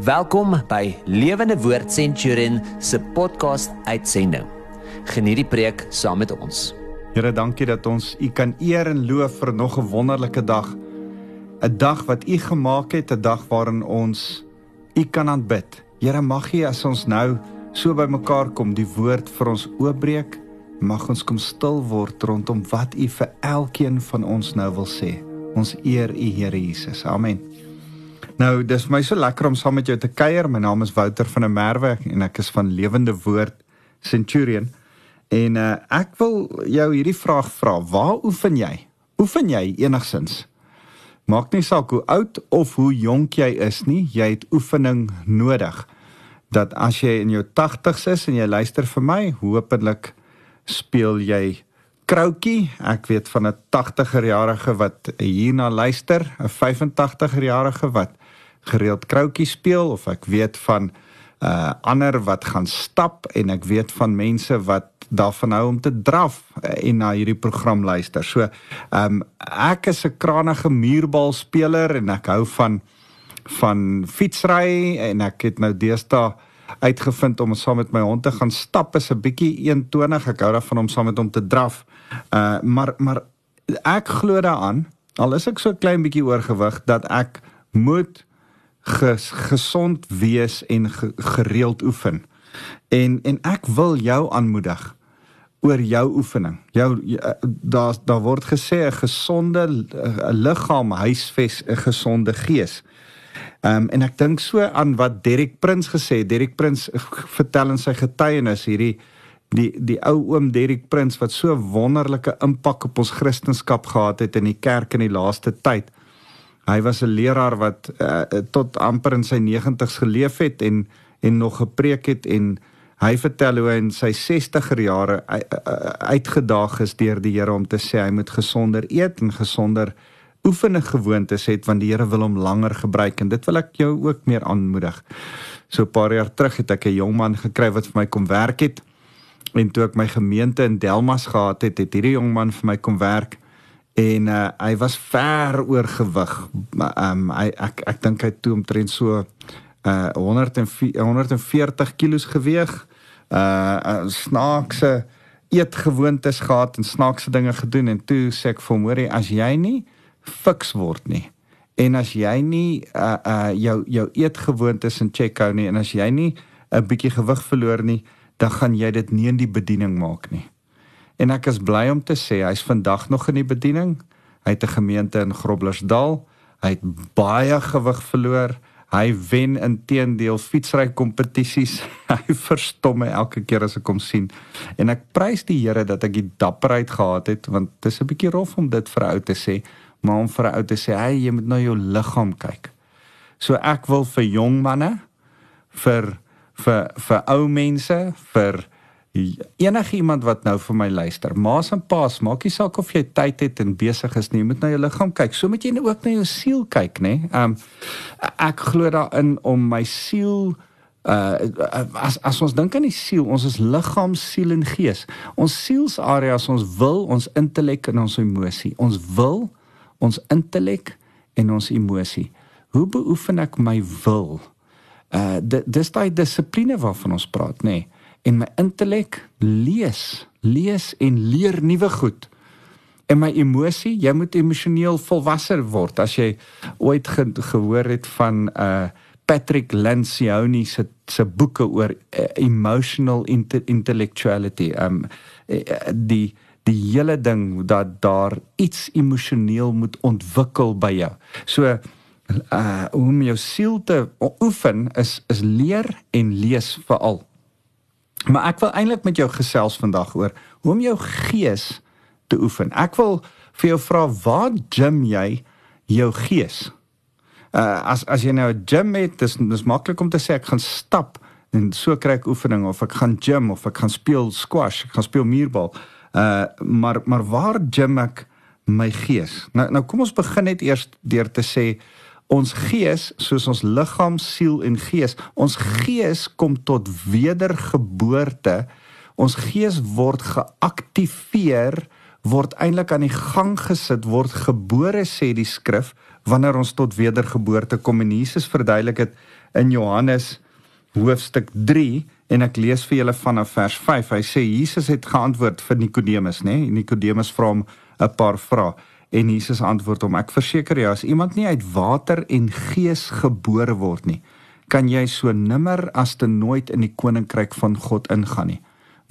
Welkom by Lewende Woord Centurion se podcast uitsending. Geniet die preek saam met ons. Here, dankie dat ons U kan eer en loof vir nog 'n wonderlike dag. 'n Dag wat U gemaak het, 'n dag waarin ons U kan aanbid. Here, mag U as ons nou so bymekaar kom, die woord vir ons oopbreek, mag ons kom stil word rondom wat U vir elkeen van ons nou wil sê. Ons eer U, Here Jesus. Amen. Nou, dis vir my so lekker om saam met jou te kuier. My naam is Wouter van der Merwe en ek is van Lewende Woord Centurion. En uh, ek wil jou hierdie vraag vra: Waar oefen jy? Oefen jy enigsins? Maak nie saak hoe oud of hoe jonk jy is nie, jy het oefening nodig. Dat as jy in jou 80's is en jy luister vir my, hopelik speel jy kroutjie. Ek weet van 'n 80er jarige wat hierna luister, 'n 85er jarige wat gereeld kroutjie speel of ek weet van uh ander wat gaan stap en ek weet van mense wat daarvan hou om te draf uh, en na hierdie program luister. So, ehm um, ek is 'n kranige muurbalspeler en ek hou van van fietsry en ek het nou deesdae uitgevind om saam met my hond te gaan stap is 'n bietjie 120 ek hou daarvan om saam met hom te draf. Uh maar maar ek glo daaraan al is ek so klein bietjie oorgewig dat ek moet ges, gesond wees en ge, gereeld oefen. En en ek wil jou aanmoedig oor jou oefening. Jou daar daar word gesê 'n gesonde 'n liggaam huisves 'n gesonde gees. Ehm um, en ek dink so aan wat Derek Prins gesê het. Derek Prins vertel in sy getuienis hierdie die die ou oom Derek Prins wat so wonderlike impak op ons Christendom gehad het in die kerk in die laaste tyd. Hy was 'n leraar wat uh, tot amper in sy 90's geleef het en en nog gepreek het en hy vertel hoe hy in sy 60er jare uitgedaag is deur die Here om te sê hy moet gesonder eet en gesonder oefening gewoontes het want die Here wil hom langer gebruik en dit wil ek jou ook meer aanmoedig. So 'n paar jaar terug het ek 'n jong man gekry wat vir my kom werk het en toe ek my gemeente in Delmas gehad het, het hierdie jong man vir my kom werk en uh, hy was ver oor gewig. Ehm um, hy ek ek dink hy toe omtrent so uh 140 140 kg geweg. Uh snaakse eetgewoontes gehad en snaakse dinge gedoen en toe sê ek vir hom hoorie as jy nie fiks word nie en as jy nie uh uh jou jou eetgewoontes in check hou nie en as jy nie 'n bietjie gewig verloor nie dan gaan jy dit nie in die bediening maak nie. En ek is bly om te sê hy's vandag nog in die bediening. Hy het 'n gemeente in Groblersdal. Hy het baie gewig verloor. Hy wen intedeel fietsry kompetisies. Hy verstom my elke keer as ek hom sien. En ek prys die Here dat ek die dapperheid gehad het want dit is 'n bietjie rof om dit vir 'n ou te sê, maar om vir 'n ou te sê, "Hey, jy moet na jou liggaam kyk." So ek wil vir jong manne, vir vir vir ou mense, vir enige iemand wat nou vir my luister, maas en paas, maak nie saak of jy tyd het en besig is nie, jy moet na jou liggaam kyk. So moet jy ook na jou siel kyk, nê? Um ek glo daarin om my siel uh as as ons dink aan die siel, ons is liggaam, siel en gees. Ons sielsareas, ons wil, ons intellek en ons emosie. Ons wil, ons intellek en ons emosie. Hoe beoefen ek my wil? Uh dis daai dissipline waarvan ons praat, nê? Nee en my intellek lees, lees en leer nuwe goed. En my emosie, jy moet emosioneel volwasse word. As jy ooit ge gehoor het van uh Patrick Lencioni se se boeke oor uh, emotional inter intellectuality, um uh, die die hele ding dat daar iets emosioneel moet ontwikkel by jou. So uh om jou siel te oefen is is leer en lees veral. Maar ek wil eintlik met jou gesels vandag oor hoe om jou gees te oefen. Ek wil vir jou vra waar gym jy jou gees? Uh as as jy nou 'n gym het, dis dis maklik om te sê ek gaan stap en so kry ek oefening of ek gaan gym of ek gaan speel squash, ek gaan speel muurbal. Uh maar maar waar gym ek my gees? Nou nou kom ons begin net eers deur te sê ons gees soos ons liggaam, siel en gees, ons gees kom tot wedergeboorte. Ons gees word geaktiveer, word eintlik aan die gang gesit, word gebore sê die skrif wanneer ons tot wedergeboorte kom en Jesus verduidelik dit in Johannes hoofstuk 3 en ek lees vir julle vanaf vers 5. Hy sê Jesus het geantwoord vir Nikodemus, nê? Nee? Nikodemus vra hom 'n paar vrae en Jesus antwoord hom: Ek verseker jou, as iemand nie uit water en gees gebore word nie, kan jy so nimmer as te nooit in die koninkryk van God ingaan nie.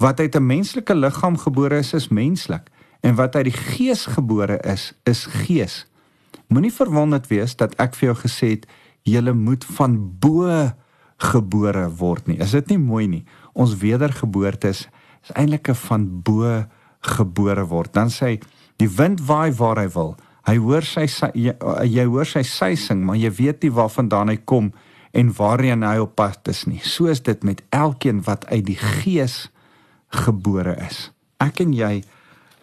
Wat uit 'n menslike liggaam gebore is, is menslik, en wat uit die gees gebore is, is gees. Moenie verwonderd wees dat ek vir jou gesê het jy moet van bo gebore word nie. Is dit nie mooi nie? Ons wedergeboorte is, is eintlik 'n van bo gebore word. Dan sê hy die wind waai waar hy wil. Hy hoor sy, sy jy, jy hoor sy suising, maar jy weet nie waarvandaan hy kom en waarheen hy op pad is nie. So is dit met elkeen wat uit die gees gebore is. Ek en jy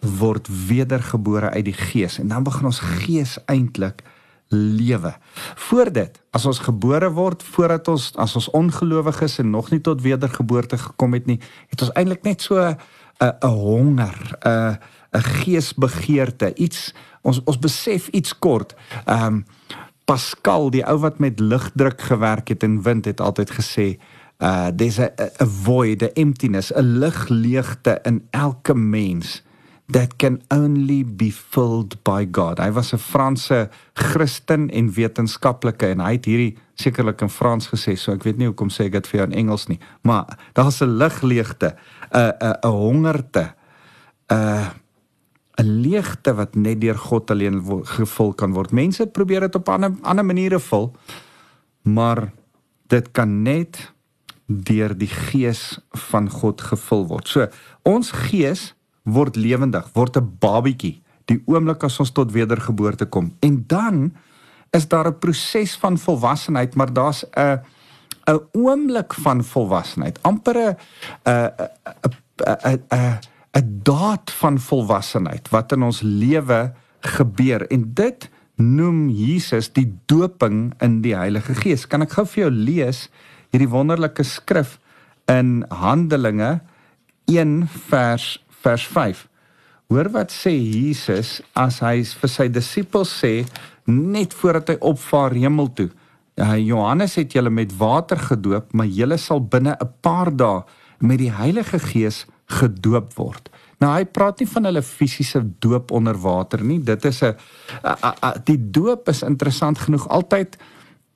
word wedergebore uit die gees en dan begin ons gees eintlik lewe. Voor dit, as ons gebore word, voordat ons as ons ongelowiges en nog nie tot wedergeboorte gekom het nie, het ons eintlik net so 'n 'n honger, 'n 'n geesbegeerte, iets ons ons besef iets kort. Ehm um, Pascal, die ou wat met lugdruk gewerk het en wind het altyd gesê, uh there's a, a void, a emptiness, 'n lugleegte in elke mens that can only be filled by God. Hy was 'n Franse Christen en wetenskaplike en hy het hierdie sekerlik in Frans gesê, so ek weet nie hoekom sê ek dit vir jou in Engels nie, maar daar's 'n lugleegte, 'n 'n hongerte, 'n uh, leegte wat net deur God alleen gevul kan word. Mense probeer dit op ander ander maniere vul, maar dit kan net deur die gees van God gevul word. So, ons gees word lewendig, word 'n babietjie die oomblik as ons tot wedergeboorte kom. En dan is daar 'n proses van volwassenheid, maar daar's 'n 'n oomblik van volwassenheid, amper 'n 'n 'n 'n 'n daad van volwassenheid wat in ons lewe gebeur en dit noem Jesus die doping in die Heilige Gees. Kan ek gou vir jou lees hierdie wonderlike skrif in Handelinge 1 vers vers 5. Hoor wat sê Jesus as hy vir sy disippels sê net voordat hy opvaar hemel toe. Ja, Johannes het julle met water gedoop, maar julle sal binne 'n paar dae met die Heilige Gees gedoop word. Nou hy praat nie van hulle fisiese doop onder water nie. Dit is 'n die doop is interessant genoeg altyd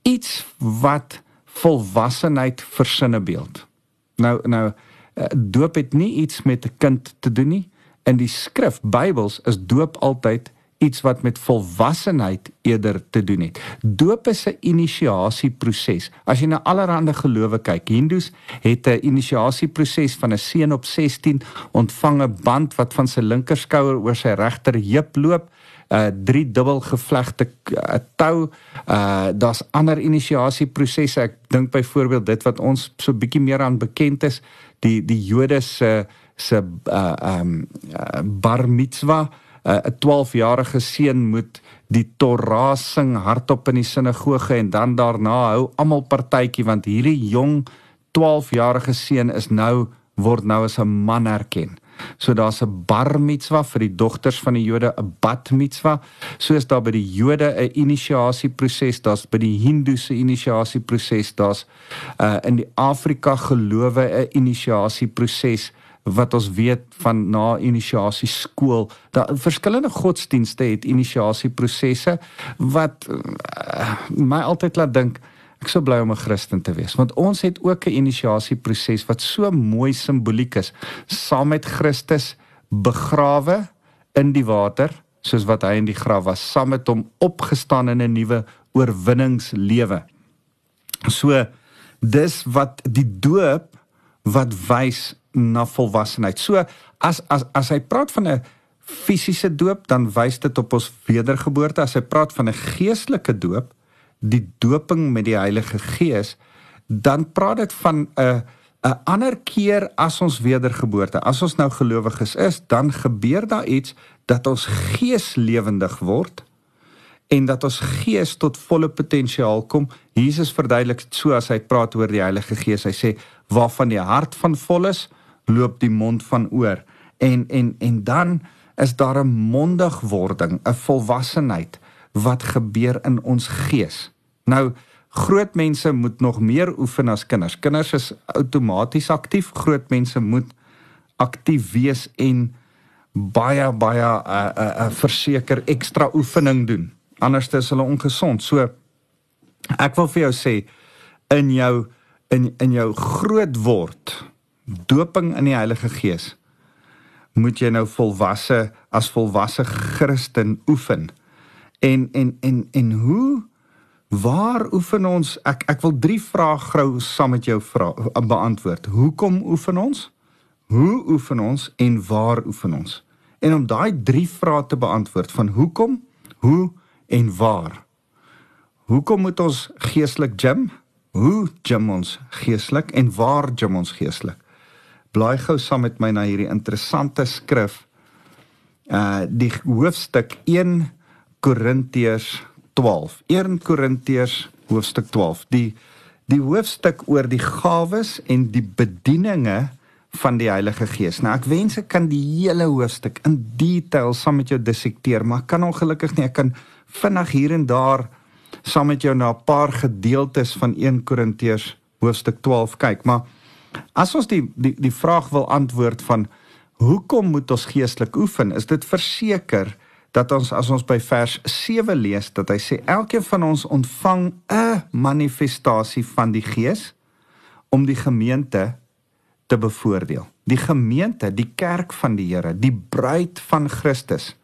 iets wat volwassenheid versinne beeld. Nou nou eh, doop het nie iets met 'n kind te doen nie. In die skrif Bybels is doop altyd iets wat met volwassenheid eerder te doen het. Doop is 'n inisiasieproses. As jy na allerlei gelowe kyk, Hindus het 'n inisiasieproses van 'n seun op 16 ontvang 'n band wat van sy linkerskouer oor sy regter heup loop. 'n uh, drie dubbel gevlegte uh, tou. Uh daar's ander inisiasieprosesse. Ek dink byvoorbeeld dit wat ons so bietjie meer aan bekend is, die die Jode se se uh um uh, bar mitzwa. 'n 12-jarige seun moet die Torah sing hardop in die sinagoge en dan daarna hou almal partytjie want hierdie jong 12-jarige seun is nou word nou as 'n man erken. So daar's 'n bar mitzwa vir die dogters van die Jode, 'n bat mitzwa. Soos daar by die Jode 'n inisiasieproses, daar's by die Hindoese inisiasieproses, daar's uh in die Afrika gelowe 'n inisiasieproses wat ons weet van na inisiasie skool. Dat verskillende godsdienste het inisiasie prosesse wat uh, my altyd laat dink ek sou bly om 'n Christen te wees want ons het ook 'n inisiasie proses wat so mooi simboliek is. Saam met Christus begrawe in die water soos wat hy in die graf was saam met hom opgestaan in 'n nuwe oorwinningslewe. So dis wat die doop wat wys na volwassenheid. So as as as hy praat van 'n fisiese doop, dan wys dit op ons wedergeboorte. As hy praat van 'n geestelike doop, die doping met die Heilige Gees, dan praat dit van 'n 'n ander keer as ons wedergeboorte. As ons nou gelowiges is, dan gebeur daar iets dat ons gees lewendig word en dat ons gees tot volle potensiaal kom. Jesus verduidelik dit so as hy praat oor die Heilige Gees. Hy sê waarvan die hart van vol is, loop die mond van oor en en en dan is daar 'n mondigwording, 'n volwassenheid wat gebeur in ons gees. Nou groot mense moet nog meer oefen as kinders. Kinders is outomaties aktief, groot mense moet aktief wees en baie baie 'n uh, 'n uh, uh, verseker ekstra oefening doen. Anders is hulle ongesond. So ek wil vir jou sê in jou in in jou groot word doping in die Heilige Gees moet jy nou volwasse as volwasse Christen oefen. En en en en hoe waar oefen ons? Ek ek wil drie vrae grou saam met jou vra beantwoord. Hoekom oefen ons? Hoe oefen ons en waar oefen ons? En om daai drie vrae te beantwoord van hoekom, hoe en waar. Hoekom moet ons geestelik gym? Hoe gym ons geestelik en waar gym ons geestelik? Blaai gou saam met my na hierdie interessante skrif. Uh die hoofstuk 1 Korintiërs 12. 1 Korintiërs hoofstuk 12. Die die hoofstuk oor die gawes en die bedieninge van die Heilige Gees. Nou ek wens ek kan die hele hoofstuk in detail saam met jou dissekteer, maar kan ongelukkig nie. Ek kan vinnig hier en daar saam met jou na 'n paar gedeeltes van 1 Korintiërs hoofstuk 12 kyk, maar as ons die die die vraag wil antwoord van hoekom moet ons geestelik oefen? Is dit verseker dat ons as ons by vers 7 lees dat hy sê elkeen van ons ontvang 'n manifestasie van die Gees om die gemeente te bevoordeel. Die gemeente, die kerk van die Here, die bruid van Christus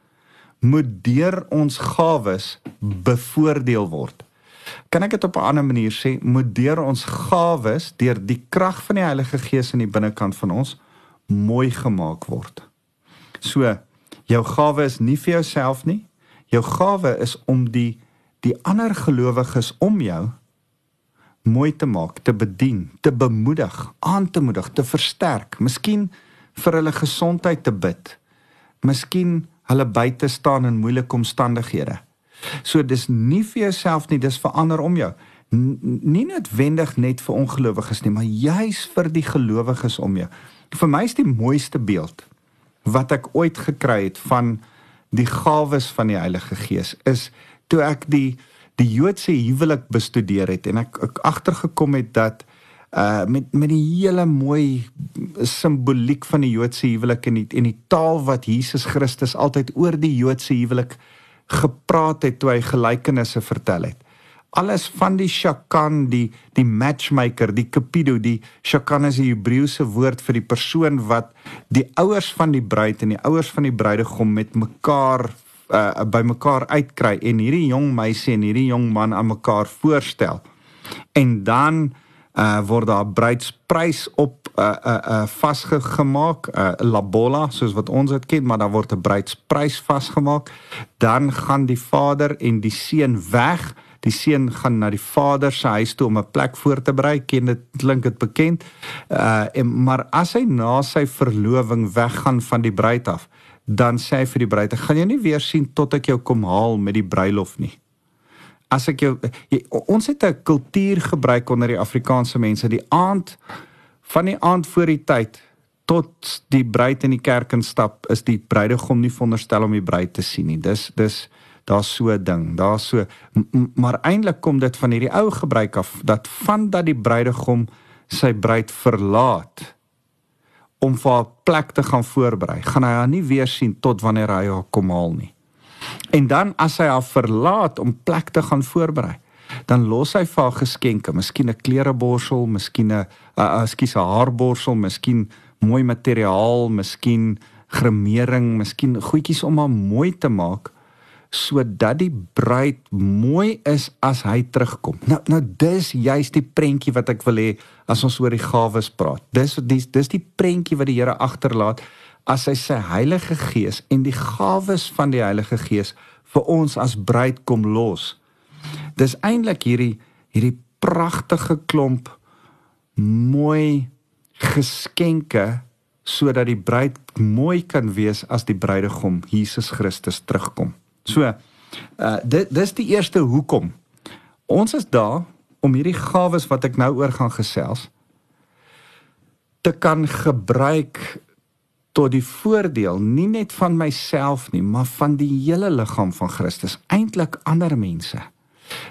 moet deur ons gawes bevoordeel word. Kan ek dit op 'n ander manier sê? Moet deur ons gawes, deur die krag van die Heilige Gees in die binnekant van ons mooi gemaak word. So, jou gawe is nie vir jouself nie. Jou gawe is om die die ander gelowiges om jou mooi te maak, te bedien, te bemoedig, aan te moedig, te versterk, miskien vir hulle gesondheid te bid. Miskien hulle by te staan in moeilike omstandighede. So dis nie vir jouself nie, dis vir ander om jou. N nie noodwendig net vir ongelowiges nie, maar juis vir die gelowiges om jou. Vir my is die mooiste beeld wat ek ooit gekry het van die gawes van die Heilige Gees is toe ek die die Joodse huwelik bestudeer het en ek, ek agtergekom het dat uh met met die hele mooi simboliek van die Joodse huwelik en die en die taal wat Jesus Christus altyd oor die Joodse huwelik gepraat het toe hy gelykenisse vertel het. Alles van die shakan, die die matchmaker, die cupido, die shakan is 'n Hebreëse woord vir die persoon wat die ouers van die bruid en die ouers van die bruidegom met mekaar uh, by mekaar uitkry en hierdie jong meisie en hierdie jong man aan mekaar voorstel. En dan uh word daar bruidsprys op uh uh, uh vasgemaak, uh labola soos wat ons dit ken, maar dan word 'n bruidsprys vasgemaak. Dan gaan die vader en die seun weg. Die seun gaan na die vader se huis toe om 'n plek voor te berei. Ken dit klink dit bekend. Uh en maar as hy na sy verloving weggaan van die bruid af, dan sê hy vir die bruid: "Ek gaan jou nie weer sien tot ek jou kom haal met die bruilof nie." as ek jou jy, ons het 'n kultuur gebruik onder die Afrikaanse mense die aand van die aand voor die tyd tot die bruid in die kerk instap is die bruidegom nie veronderstel om die bruid te sien nie. Dis dis daar's so 'n ding daar's so maar eintlik kom dit van hierdie ou gebruik af dat van dat die bruidegom sy bruid verlaat om vir 'n plek te gaan voorberei gaan hy haar nie weer sien tot wanneer hy haar kom haal nie. En dan as hy haar verlaat om plek te gaan voorberei, dan los hy vir haar geskenke, miskien 'n klereborsel, miskien 'n uh, ekskuus 'n haarborsel, miskien mooi materiaal, miskien gremering, miskien goedjies om haar mooi te maak sodat die bruid mooi is as hy terugkom. Nou nou dis juist die prentjie wat ek wil hê as ons oor die gawes praat. Dis dis dis die prentjie wat die Here agterlaat as hy sy Heilige Gees en die gawes van die Heilige Gees vir ons as bruid kom los. Dis eintlik hierdie hierdie pragtige klomp mooi geskenke sodat die bruid mooi kan wees as die bruidegom Jesus Christus terugkom. So, uh dit dis die eerste hoekom. Ons is daar om hierdie gawes wat ek nou oor gaan gesels te kan gebruik tot die voordeel nie net van myself nie, maar van die hele liggaam van Christus, eintlik ander mense.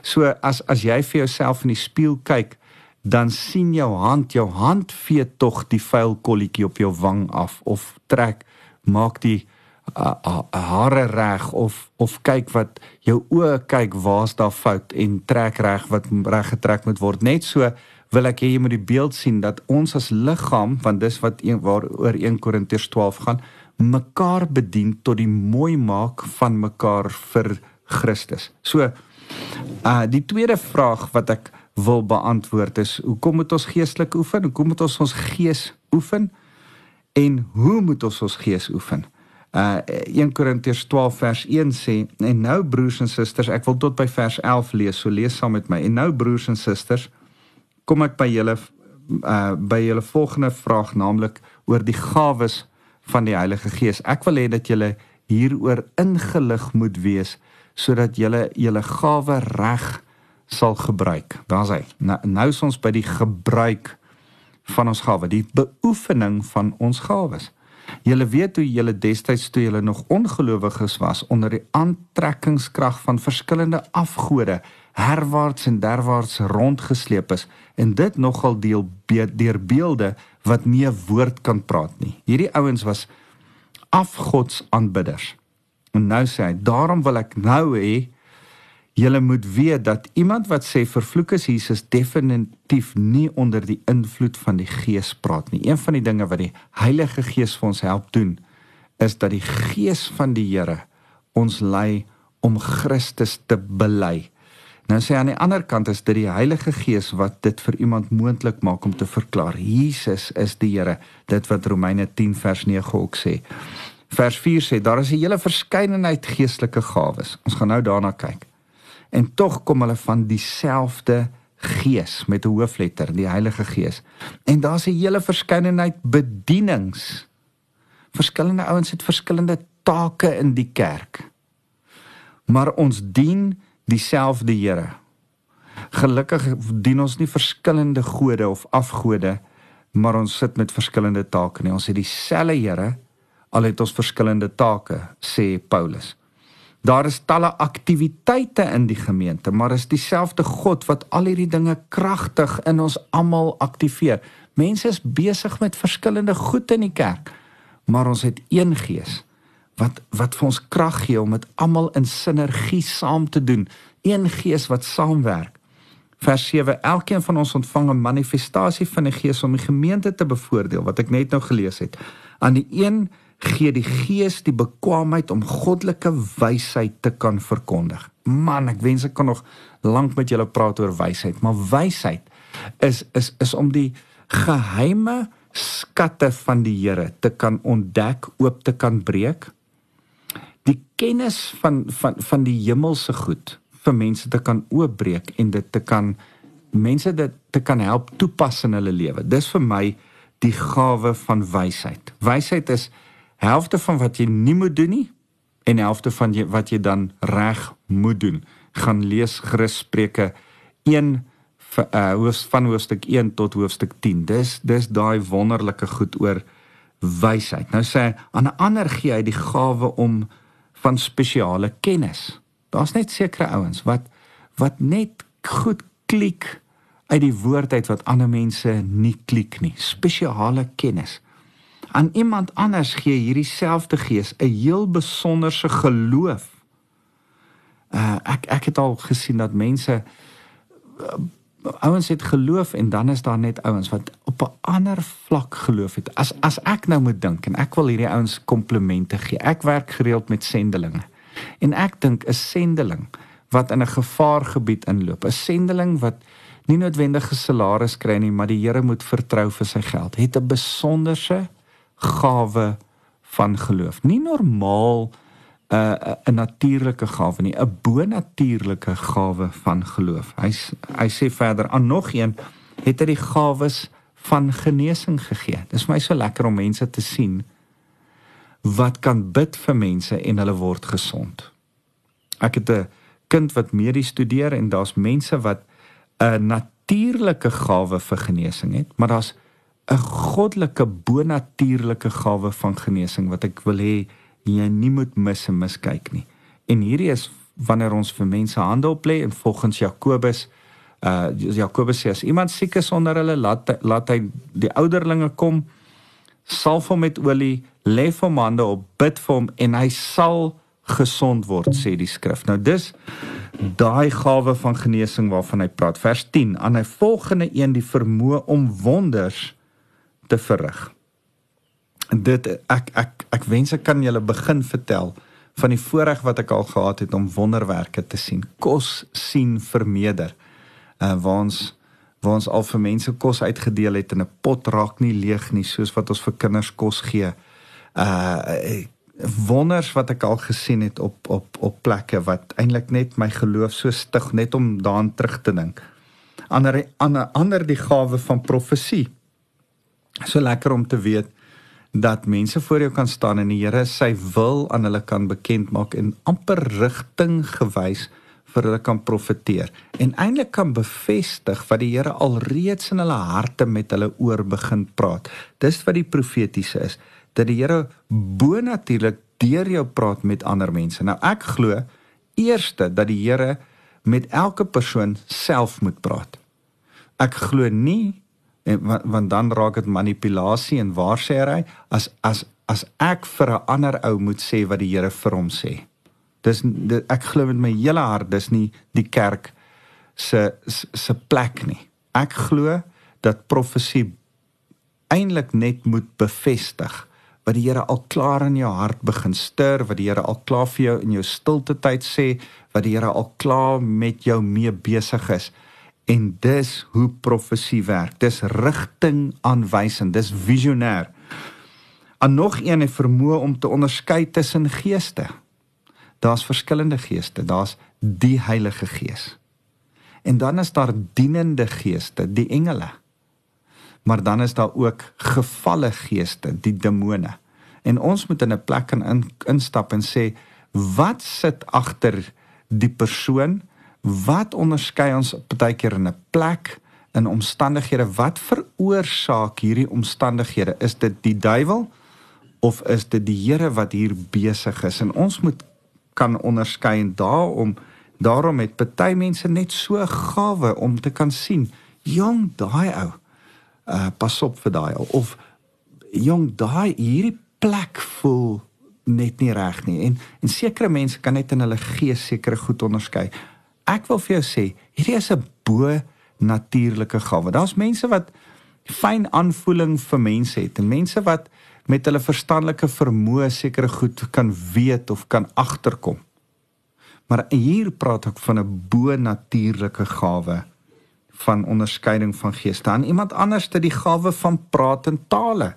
So as as jy vir jouself in die spieël kyk, dan sien jou hand, jou hand vee tog die vuil kolletjie op jou wang af of trek maak die uh, uh, hare reg of of kyk wat jou oë kyk waar's daar fout en trek reg wat reg getrek moet word. Net so wil ek hê jy moet die beeld sien dat ons as liggaam, want dis wat waaroor 1 Korintiërs 12 gaan, mekaar bedien tot die mooi maak van mekaar vir Christus. So uh die tweede vraag wat ek wil beantwoord is hoekom moet ons geestelik oefen? Hoekom moet ons ons gees oefen? En hoe moet ons ons gees oefen? Uh 1 Korintiërs 12 vers 1 sê en nou broers en susters, ek wil tot by vers 11 lees. So lees saam met my. En nou broers en susters, kom ek by julle uh by julle volgende vraag naamlik oor die gawes van die Heilige Gees. Ek wil hê dat julle hieroor ingelig moet wees sodat julle julle gawe reg sal gebruik. Daar's hy. Nou, nou is ons by die gebruik van ons gawe, die beoefening van ons gawes. Julle weet hoe julle destyds toe julle nog ongelowiges was onder die aantrekkingskrag van verskillende afgode herwaarts en derwaarts rondgesleep is en dit nogal deel deur beelde wat nie 'n woord kan praat nie. Hierdie ouens was afgodsaanbidders. En nou sê hy, daarom wil ek nou hê Julle moet weet dat iemand wat sê vervloek is Jesus definitief nie onder die invloed van die Gees praat nie. Een van die dinge wat die Heilige Gees vir ons help doen is dat die Gees van die Here ons lei om Christus te bely. Nou sê aan die ander kant is dit die Heilige Gees wat dit vir iemand moontlik maak om te verklaar Jesus is die Here. Dit wat Romeine 10 vers 9 ook sê. Vers 4 sê daar is 'n hele verskeidenheid geestelike gawes. Ons gaan nou daarna kyk en tog kom hulle van dieselfde gees met 'n hoofletter, die Heilige Gees. En daar's 'n hele verskeidenheid bedienings. Verskillende ouens het verskillende take in die kerk. Maar ons dien dieselfde Here. Gelukkig dien ons nie verskillende gode of afgode, maar ons sit met verskillende take nie. Ons het dieselfde Here al het ons verskillende take, sê Paulus. Daar is talle aktiwiteite in die gemeente, maar is dieselfde God wat al hierdie dinge kragtig in ons almal aktiveer. Mense is besig met verskillende goed in die kerk, maar ons het een Gees wat wat vir ons krag gee om dit almal in sinergie saam te doen. Een Gees wat saamwerk. Vers 7: Elkeen van ons ontvang 'n manifestasie van die Gees om die gemeente te bevoordeel, wat ek net nou gelees het. Aan die een gee die Gees die bekwaamheid om goddelike wysheid te kan verkondig. Man, ek wens ek kan nog lank met julle praat oor wysheid, maar wysheid is is is om die geheime skatte van die Here te kan ontdek, oop te kan breek. Die kennis van van van die hemelse goed vir mense te kan oopbreek en dit te kan mense dit te kan help toepas in hulle lewe. Dis vir my die gawe van wysheid. Wysheid is helfte van wat jy nie moet doen nie en helfte van jy, wat jy dan reg moet doen. Gaan lees Christus Spreuke 1 uh hoofs van hoofstuk 1 tot hoofstuk 10. Dis dis daai wonderlike goed oor wysheid. Nou sê aan 'n ander gee hy die gawe om van spesiale kennis. Daar's net sekere ouens wat wat net goed klik uit die woord uit wat ander mense nie klik nie. Spesiale kennis aan iemand anders gee hierdie selfde gees 'n heel besonderse geloof. Uh ek ek het al gesien dat mense uh, ouens het geloof en dan is daar net ouens wat op 'n ander vlak geloof het. As as ek nou moet dink en ek wil hierdie ouens komplimente gee. Ek werk gereeld met sendelinge. En ek dink 'n sendeling wat in 'n gevaargebied inloop, 'n sendeling wat nie noodwendige salaris kry nie, maar die Here moet vertrou vir sy geld, het 'n besonderse gawe van geloof. Nie normaal 'n uh, 'n natuurlike gawe nie, 'n bonatuurlike gawe van geloof. Hy hy sê verder aan nog een het hy die gawes van genesing gegee. Dis vir my so lekker om mense te sien wat kan bid vir mense en hulle word gesond. Ek het 'n kind wat medies studeer en daar's mense wat 'n natuurlike gawe vir genesing het, maar daar's 'n goddelike bonatuurlike gawe van genesing wat ek wil hê jy nie moet mis en miskyk nie. En hierdie is wanneer ons vir mense hande op lê en volgens Jakobus uh Jakobus sê as iemand siek is onder hulle laat laat hy die ouderlinge kom salf hom met olie lê hom hande op bid vir hom en hy sal gesond word sê die skrif nou dis daai gawe van genesing waarvan hy praat vers 10 aan hy volgende een die vermoë om wonders te verrig. Dit ek ek ek wens ek kan julle begin vertel van die voorreg wat ek al gehad het om wonderwerke te sien. Kos sien vermeerder. Uh waar ons waar ons al vir mense kos uitgedeel het en 'n pot raak nie leeg nie soos wat ons vir kinders kos gee. Uh wonders wat ek al gesien het op op op plekke wat eintlik net my geloof so stig net om daaraan terug te dink. Ander ander ander die gawe van profesie so lekker om te weet dat mense voor jou kan staan en die Here sy wil aan hulle kan bekend maak en amper rigting gewys vir hulle kan profeteer en eintlik kan bevestig wat die Here alreeds in hulle harte met hulle oor begin praat. Dis wat die profetiese is dat die Here bonatuurlik deur jou praat met ander mense. Nou ek glo eerste dat die Here met elke persoon self moet praat. Ek glo nie en want, want dan raak dit manipulasie en waar sê hy as as as ek vir 'n ander ou moet sê wat die Here vir hom sê. Dis dit, ek glo met my hele hart dis nie die kerk se se plek nie. Ek glo dat profesie eintlik net moet bevestig wat die Here al klaar in jou hart begin stuur, wat die Here al klaar vir jou in jou stilte tyd sê, wat die Here al klaar met jou mee besig is. En dis hoe profesie werk. Dis rigtingaanwysend, dis visionêr. En nog een het vermoë om te onderskei tussen geeste. Daar's verskillende geeste. Daar's die Heilige Gees. En dan is daar dienende geeste, die engele. Maar dan is daar ook gevalle geeste, die demone. En ons moet in 'n plek kan in, instap en sê, wat sit agter die persoon? Wat onderskei ons partykeer in 'n plek in omstandighede? Wat veroorsaak hierdie omstandighede? Is dit die duiwel of is dit die Here wat hier besig is? En ons moet kan onderskei en daarom daarom het party mense net so gawe om te kan sien jong daai ou uh, pas op vir daai of jong daai hierdie plek voel net nie reg nie. En en sekere mense kan net in hulle gees sekere goed onderskei ek wil vir jou sê, hierdie is 'n bo natuurlike gawe. Daar's mense wat fyn aanvoeling vir mense het en mense wat met hulle verstandelike vermoë sekere goed kan weet of kan agterkom. Maar hier praat ek van 'n bo natuurlike gawe van onderskeiding van geeste. Dan iemand anders het die gawe van praat in tale.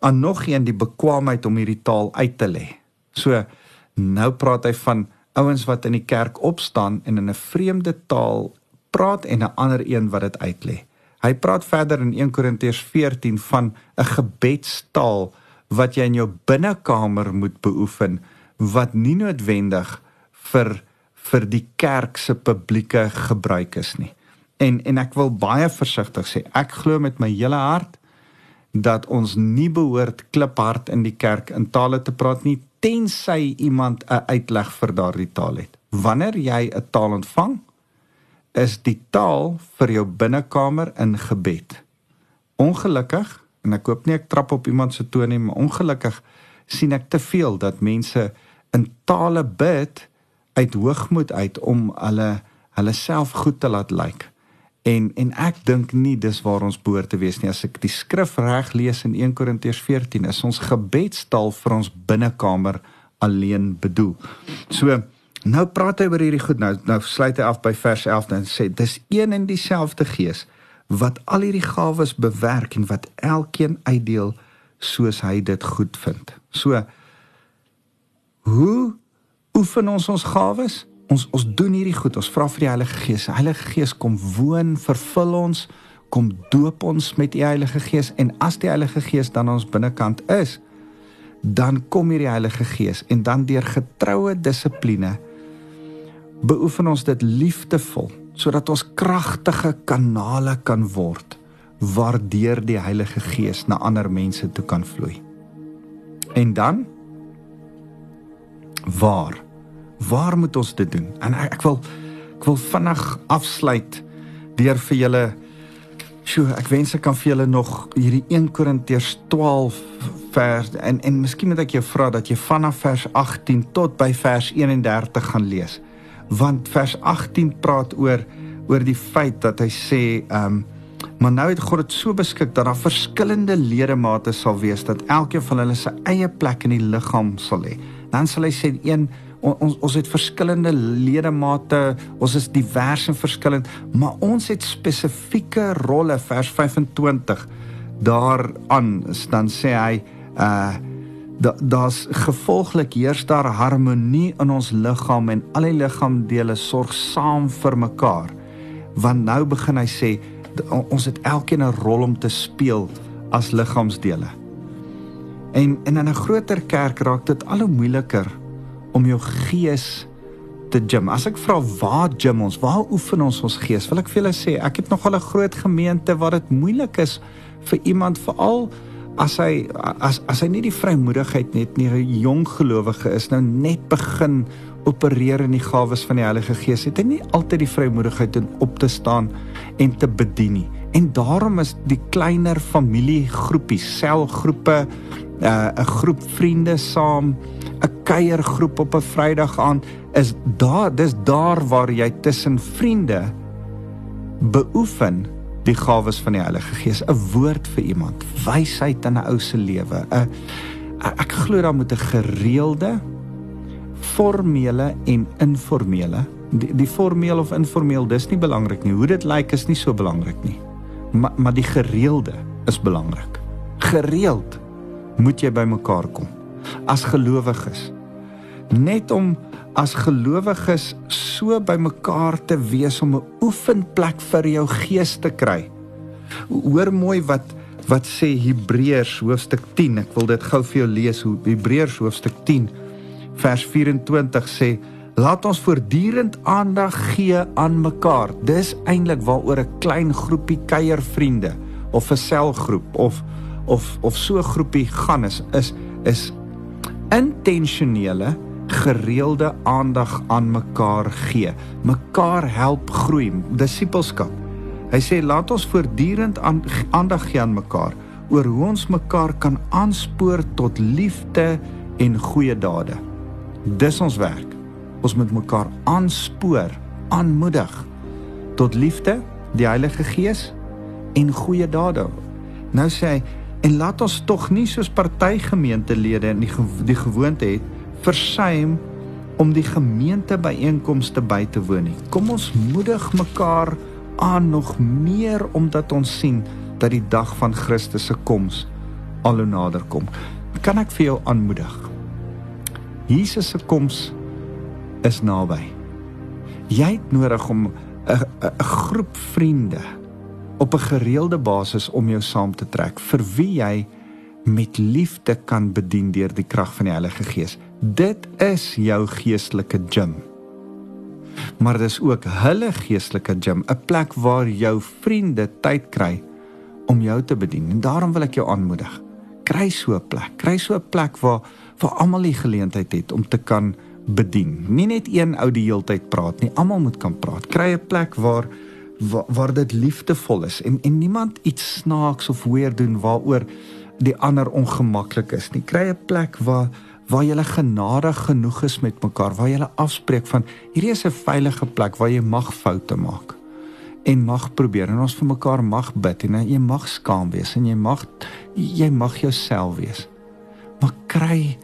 En nog een die bekwaamheid om hierdie taal uit te lê. So nou praat hy van ouens wat in die kerk opstaan en in 'n vreemde taal praat en 'n ander een wat dit uitlê. Hy praat verder in 1 Korintiërs 14 van 'n gebedstaal wat jy in jou binnekamer moet beoefen wat nie noodwendig vir vir die kerk se publieke gebruik is nie. En en ek wil baie versigtig sê, ek glo met my hele hart dat ons nie behoort kliphard in die kerk in tale te praat nie tensy iemand 'n uitleg vir daardie taal het. Wanneer jy 'n taal ontvang, is die taal vir jou binnekamer in gebed. Ongelukkig, en ek hoop nie ek trap op iemand se toon nie, maar ongelukkig sien ek te veel dat mense in tale bid uit hoogmoed uit om hulle hulle self goed te laat lyk. Like. En en ek dink nie dis waar ons behoort te wees nie. As ek die skrif reg lees in 1 Korintiërs 14, is ons gebedstaal vir ons binnekamer alleen bedoel. So nou praat hy oor hierdie goed. Nou nou sluit hy af by vers 11 en sê dis een en dieselfde Gees wat al hierdie gawes bewerk en wat elkeen uitdeel soos hy dit goed vind. So hoe oefen ons ons gawes? Ons ons doen hierdie goed. Ons vra vir die Heilige Gees. Heilige Gees kom woon, vervul ons, kom doop ons met die Heilige Gees en as die Heilige Gees dan ons binnekant is, dan kom hierdie Heilige Gees en dan deur getroue dissipline beoefen ons dit liefdevol sodat ons kragtige kanale kan word waardeur die Heilige Gees na ander mense toe kan vloei. En dan waar Waar moet ons dit doen? En ek, ek wil ek wil vinnig afsluit deur vir julle Sjoe, ek wens ek kan vir julle nog hierdie 1 Korintiërs 12 vers en en miskien moet ek jou vra dat jy vanaf vers 18 tot by vers 31 gaan lees. Want vers 18 praat oor oor die feit dat hy sê, ehm um, maar nou het God dit so beskik dat daar verskillende ledemate sal wees dat elkeen van hulle sy eie plek in die liggaam sal hê. Dan sal hy sê een ons ons het verskillende ledemate, ons is divers en verskillend, maar ons het spesifieke rolle vers 25 daaraan. Dan sê hy uh daar's gevolglik heers daar harmonie in ons liggaam en al die liggaamdele sorg saam vir mekaar. Want nou begin hy sê ons het elkeen 'n rol om te speel as liggaamsdele. En, en in 'n groter kerk raak dit al hoe moeiliker om jou gees te gym. As ek vra waar gym ons, waar oefen ons ons gees? Wil ek vir julle sê, ek het nogal 'n groot gemeente waar dit moeilik is vir iemand veral as hy as as hy nie die vrymoedigheid net nie 'n jong gelowige is nou net begin opereer in die gawes van die Heilige Gees het hy nie altyd die vrymoedigheid om op te staan en te bedien nie en daarom is die kleiner familiegroepies selgroepe uh, 'n groep vriende saam 'n kuiergroep op 'n Vrydag aand is daar dis daar waar jy tussen vriende beoefen die gawes van die Heilige Gees. 'n woord vir iemand wysheid in 'n ou se lewe. 'n ek glo daar moet 'n gereelde formele en informele. Die, die formeel of informeel dis nie belangrik nie. Hoe dit lyk is nie so belangrik nie. Maar maar die gereelde is belangrik. Gereeld moet jy by mekaar kom as gelowiges. Net om as gelowiges so by mekaar te wees om 'n oefenplek vir jou gees te kry. Hoor mooi wat wat sê Hebreërs hoofstuk 10. Ek wil dit gou vir jou lees. Hebreërs hoofstuk 10 vers 24 sê Laat ons voortdurend aandag gee aan mekaar. Dis eintlik waaroor 'n klein groepie kuiervriende of 'n selgroep of of of so 'n groepie gaan is is is intentionele gereelde aandag aan mekaar gee. Mekaar help groei, disippelskap. Hy sê laat ons voortdurend aandag gee aan mekaar oor hoe ons mekaar kan aanspoor tot liefde en goeie dade. Dis ons werk. Ons moet mekaar aanspoor, aanmoedig tot liefde, die Heilige Gees en goeie dade. Nou sê hy En laat ons tog nie soos partygemeentelede in die die gewoonte het versuim om die gemeente byeenkomste by te woon nie. Kom ons moedig mekaar aan nog meer omdat ons sien dat die dag van Christus se koms al hoe nader kom. Kan ek vir jou aanmoedig? Jesus se koms is naby. Jy het nodig om 'n groep vriende op 'n gereelde basis om jou saam te trek vir wie jy met liefde kan bedien deur die krag van die Heilige Gees. Dit is jou geestelike gym. Maar dit is ook hulle geestelike gym, 'n plek waar jou vriende tyd kry om jou te bedien. En daarom wil ek jou aanmoedig. Kry so 'n plek. Kry so 'n plek waar waar almal die geleentheid het om te kan bedien. Nie net een ou die heeltyd praat nie, almal moet kan praat. Kry 'n plek waar waar, waar dit liefdevol is en en niemand iets snaaks of weer doen waaroor die ander ongemaklik is nie. Kry 'n plek waar waar jy genadig genoeg is met mekaar, waar jy afspreek van hierdie is 'n veilige plek waar jy mag foute maak en mag probeer en ons vir mekaar mag bid en jy mag skaam wees en jy mag jy mag jouself wees. Maar kry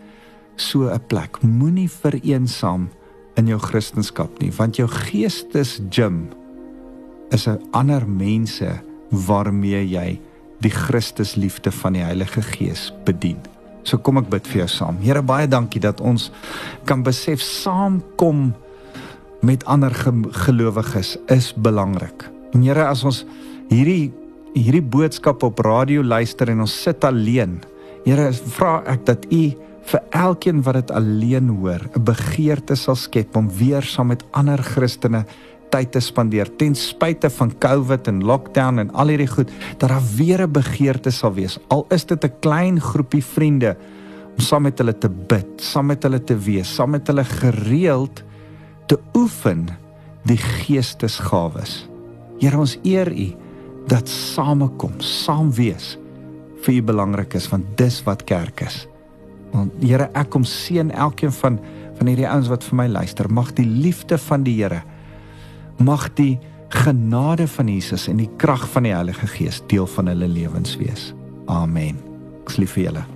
so 'n plek. Moenie vereensaam in jou kristendom nie, want jou geestes gym is ander mense waarmee jy die Christusliefde van die Heilige Gees bedien. So kom ek bid vir jou saam. Here baie dankie dat ons kan besef saamkom met ander gelowiges is belangrik. En Here as ons hierdie hierdie boodskap op radio luister en ons sit alleen. Here vra ek dat U vir elkeen wat dit alleen hoor, 'n begeerte sal skep om weer saam met ander Christene tyd te spandeer ten spyte van COVID en lockdown en al hierdie goed dat daar weer 'n begeerte sal wees al is dit 'n klein groepie vriende om saam met hulle te bid, saam met hulle te wees, saam met hulle gereeld te oefen die geestesgawes. Here ons eer U dat samekom, saam wees vir U belangrik is want dis wat kerk is. Want Here, ek kom seën elkeen van van hierdie ouens wat vir my luister. Mag die liefde van die Here mag die genade van Jesus en die krag van die Heilige Gees deel van hulle lewens wees. Amen. Ek lief vir julle.